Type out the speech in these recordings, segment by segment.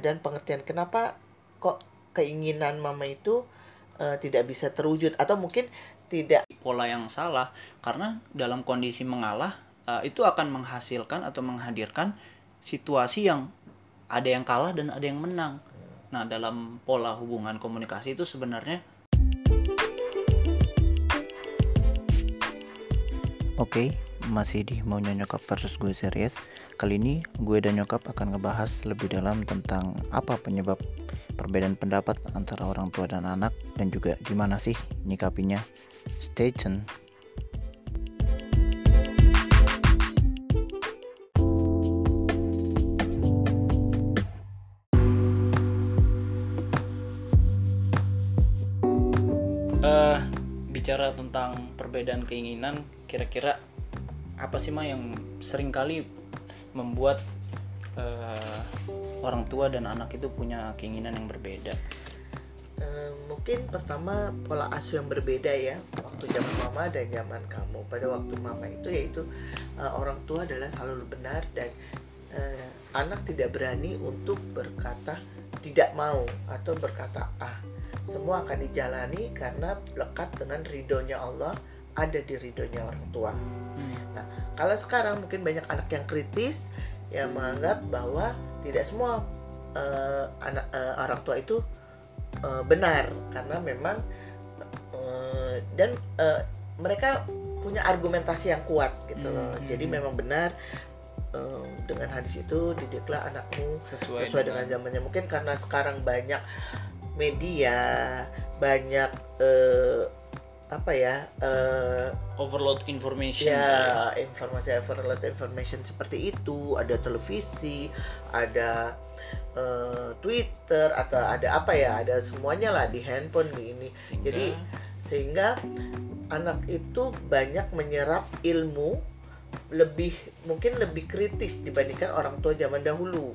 dan pengertian kenapa kok keinginan mama itu uh, tidak bisa terwujud atau mungkin tidak pola yang salah karena dalam kondisi mengalah uh, itu akan menghasilkan atau menghadirkan situasi yang ada yang kalah dan ada yang menang. Nah, dalam pola hubungan komunikasi itu sebenarnya Oke, masih di Maunya Nyokap versus gue series. Kali ini gue dan Nyokap akan ngebahas lebih dalam tentang apa penyebab perbedaan pendapat antara orang tua dan anak dan juga gimana sih nyikapinya. Stay tuned. uh, bicara tentang perbedaan keinginan kira-kira apa sih mah yang sering kali membuat uh, orang tua dan anak itu punya keinginan yang berbeda? Uh, mungkin pertama pola asuh yang berbeda ya waktu zaman mama dan zaman kamu. Pada waktu mama itu yaitu uh, orang tua adalah selalu benar dan uh, anak tidak berani untuk berkata tidak mau atau berkata ah. Semua akan dijalani karena lekat dengan ridhonya Allah ada di ridhonya orang tua. Hmm. Nah, kalau sekarang mungkin banyak anak yang kritis yang menganggap bahwa tidak semua uh, anak uh, orang tua itu uh, benar karena memang uh, dan uh, mereka punya argumentasi yang kuat gitu hmm. loh. Jadi hmm. memang benar uh, dengan hadis itu didiklah anakmu sesuai, sesuai dengan, dengan zamannya. Mungkin karena sekarang banyak media banyak uh, apa ya uh, overload information ya informasi overload information seperti itu ada televisi ada uh, Twitter atau ada apa ya ada semuanya lah di handphone di ini. Sehingga, jadi sehingga anak itu banyak menyerap ilmu lebih mungkin lebih kritis dibandingkan orang tua zaman dahulu.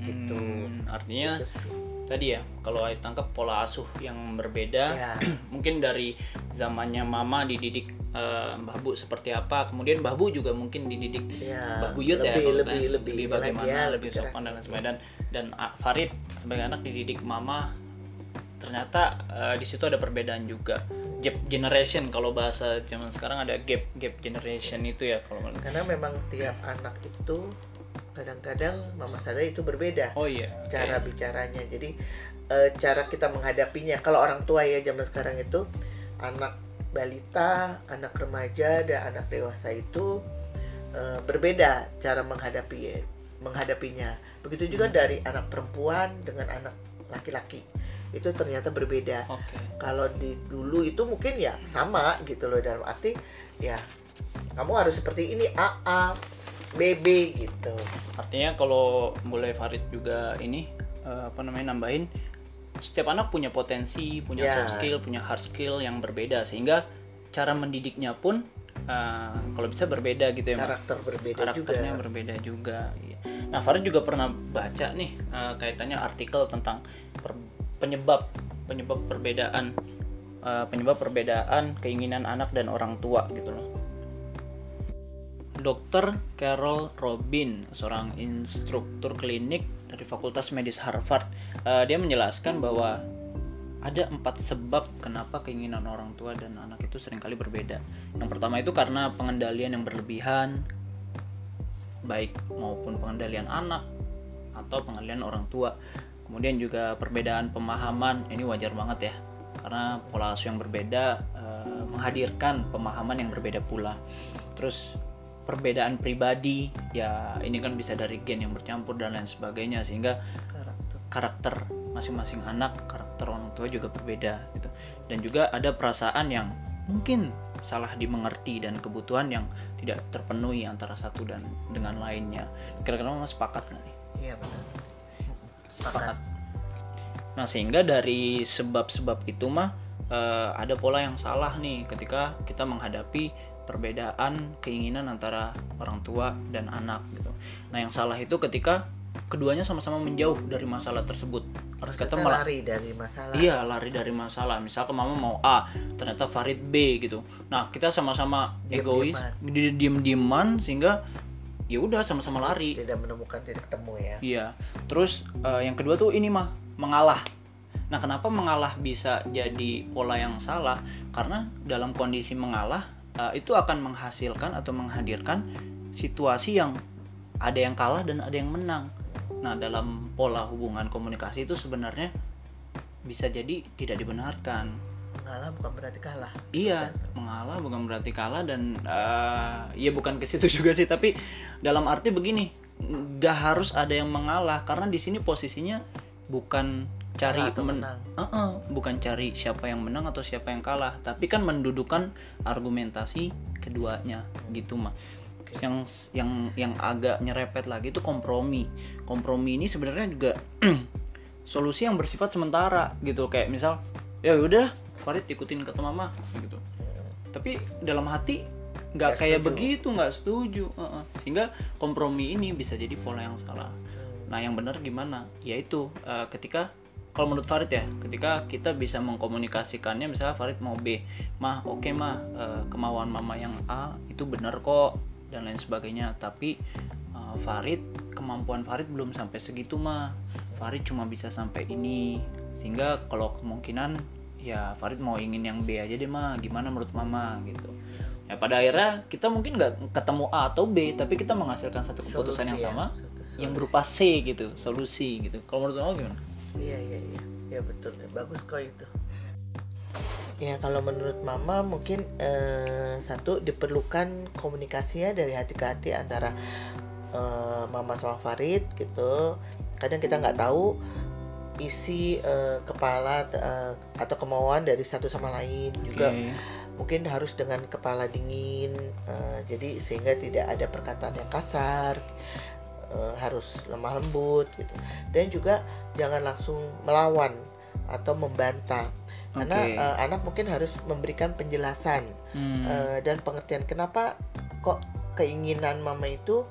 Gitu. Hmm, artinya gitu tadi ya kalau saya tangkap pola asuh yang berbeda ya. mungkin dari zamannya mama dididik uh, Mbah Bu seperti apa. Kemudian Mbah Bu juga mungkin dididik ya, Mbah Buyut ya lebih, lebih, lebih, lebih bagaimana ya, lebih sopan dan sebagainya. Dan dan Farid sebagai anak dididik mama ternyata uh, di situ ada perbedaan juga. Gap generation kalau bahasa zaman sekarang ada gap gap generation itu ya kalau karena memang tiap anak itu kadang-kadang mama sadar itu berbeda oh iya cara okay. bicaranya. Jadi e, cara kita menghadapinya. Kalau orang tua ya zaman sekarang itu anak balita anak remaja dan anak dewasa itu e, berbeda cara menghadapi menghadapinya begitu juga hmm. dari anak perempuan dengan anak laki-laki itu ternyata berbeda okay. kalau di dulu itu mungkin ya sama gitu loh dalam arti ya kamu harus seperti ini A A BB gitu. Artinya kalau mulai Farid juga ini uh, apa namanya nambahin setiap anak punya potensi, punya yeah. soft skill, punya hard skill yang berbeda sehingga cara mendidiknya pun uh, kalau bisa berbeda gitu ya. Karakter mas. berbeda Karakternya juga. berbeda juga. Iya. Nah, Farid juga pernah baca nih uh, kaitannya artikel tentang per, penyebab penyebab perbedaan uh, penyebab perbedaan keinginan anak dan orang tua gitu loh Dr. Carol Robin, seorang instruktur klinik dari Fakultas Medis Harvard, uh, dia menjelaskan bahwa ada empat sebab kenapa keinginan orang tua dan anak itu sering kali berbeda. Yang pertama itu karena pengendalian yang berlebihan, baik maupun pengendalian anak atau pengendalian orang tua. Kemudian juga perbedaan pemahaman, ini wajar banget ya, karena pola asuh yang berbeda uh, menghadirkan pemahaman yang berbeda pula. Terus perbedaan pribadi ya ini kan bisa dari gen yang bercampur dan lain sebagainya sehingga karakter. masing-masing anak karakter orang tua juga berbeda gitu. Dan juga ada perasaan yang mungkin salah dimengerti dan kebutuhan yang tidak terpenuhi antara satu dan dengan lainnya. Kira-kira mas sepakat nggak nih? Iya benar. Sepakat. Nah sehingga dari sebab-sebab itu mah uh, ada pola yang salah nih ketika kita menghadapi perbedaan keinginan antara orang tua dan anak gitu. Nah, yang salah itu ketika keduanya sama-sama menjauh dari masalah tersebut. Harus kata malah lari dari masalah. Iya, lari dari masalah. Misalkan mama mau A, ternyata Farid B gitu. Nah, kita sama-sama egois, diem-dieman sehingga ya udah sama-sama lari tidak menemukan titik temu ya Iya. Terus eh, yang kedua tuh ini mah mengalah. Nah, kenapa mengalah bisa jadi pola yang salah? Karena dalam kondisi mengalah eh, itu akan menghasilkan atau menghadirkan situasi yang ada yang kalah dan ada yang menang. Nah, dalam pola hubungan komunikasi itu sebenarnya bisa jadi tidak dibenarkan. mengalah bukan berarti kalah Iya, mengalah bukan berarti kalah dan eh, ya bukan ke situ juga sih, tapi dalam arti begini, nggak harus ada yang mengalah karena di sini posisinya bukan cari Kalah men- menang. Eh-eh, bukan cari siapa yang menang atau siapa yang kalah, tapi kan mendudukan argumentasi keduanya gitu mah. Yang yang yang agak nyerepet lagi itu kompromi. Kompromi ini sebenarnya juga solusi yang bersifat sementara gitu kayak misal ya udah Farid ikutin kata mama gitu tapi dalam hati nggak kayak setuju. begitu nggak setuju Heeh. sehingga kompromi ini bisa jadi pola yang salah Hmm. nah yang benar gimana yaitu eh, ketika kalau menurut Farid ya ketika kita bisa mengkomunikasikannya misalnya Farid mau B mah oke mah eh, kemauan mama yang A itu benar kok dan lain sebagainya. Tapi eh, Farid kemampuan Farid belum sampai segitu mah. Farid cuma bisa sampai ini. Sehingga kalau kemungkinan ya Farid mau ingin yang B aja deh mah. Gimana menurut mama gitu. Ya pada akhirnya kita mungkin nggak ketemu A atau B tapi kita menghasilkan satu keputusan Solusi yang ya, sama satu yang berupa C gitu solusi gitu. Kalau menurut kamu gimana Iya iya iya, ya betul, bagus kok itu. Ya kalau menurut Mama mungkin eh, satu diperlukan komunikasinya dari hati ke hati antara eh, Mama sama Farid gitu. Kadang kita nggak tahu isi eh, kepala eh, atau kemauan dari satu sama lain juga Oke. mungkin harus dengan kepala dingin eh, jadi sehingga tidak ada perkataan yang kasar eh, harus lemah lembut gitu dan juga jangan langsung melawan atau membantah karena Oke. eh, anak mungkin harus memberikan penjelasan Hmm, eh, dan pengertian kenapa kok keinginan mama itu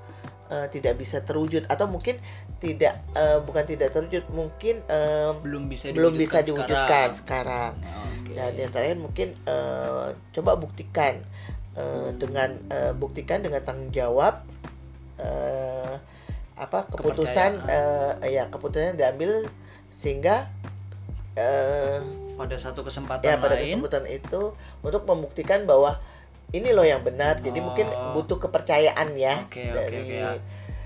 eh, tidak bisa terwujud atau mungkin tidak eh, bukan tidak terwujud mungkin eh, belum bisa belum bisa diwujudkan diwujudkan sekarang. Oke. Dan yang terakhir mungkin eh, coba buktikan eh, dengan eh, buktikan dengan tanggung jawab eh, apa keputusan eh, ya keputusan diambil sehingga eh, pada satu kesempatan ya pada lain kesempatan itu untuk membuktikan bahwa ini loh yang benar. Jadi mungkin Oh. butuh kepercayaan ya Oke, oke, dari oke, ya.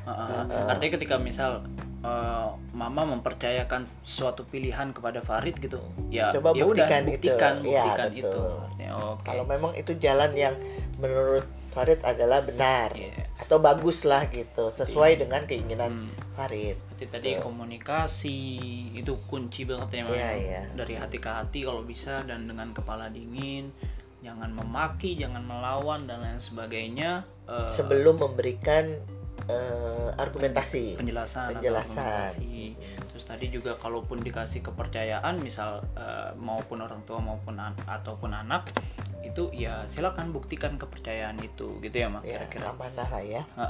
Heeh. Artinya ketika misal eh, mama mempercayakan suatu pilihan kepada Farid gitu, ya Coba ya udah buktikan itu. buktikan, buktikan betul. itu. Artinya, Oke. kalau memang itu jalan yang menurut Farid adalah benar Iya. Atau bagus lah gitu sesuai dengan keinginan Hmm. Farid. Berarti tadi komunikasi itu kunci banget ya. Iya, iya. dari hati ke hati kalau bisa dan dengan kepala dingin jangan memaki jangan melawan dan lain sebagainya eh, Sebelum memberikan eh, argumentasi. penjelasan, atau Penjelasan. Terus tadi juga kalaupun dikasih kepercayaan misal eh, maupun orang tua maupun an- ataupun anak itu ya silakan buktikan kepercayaan itu gitu ya mak Ya, kira-kira amanah lah ya. Ha.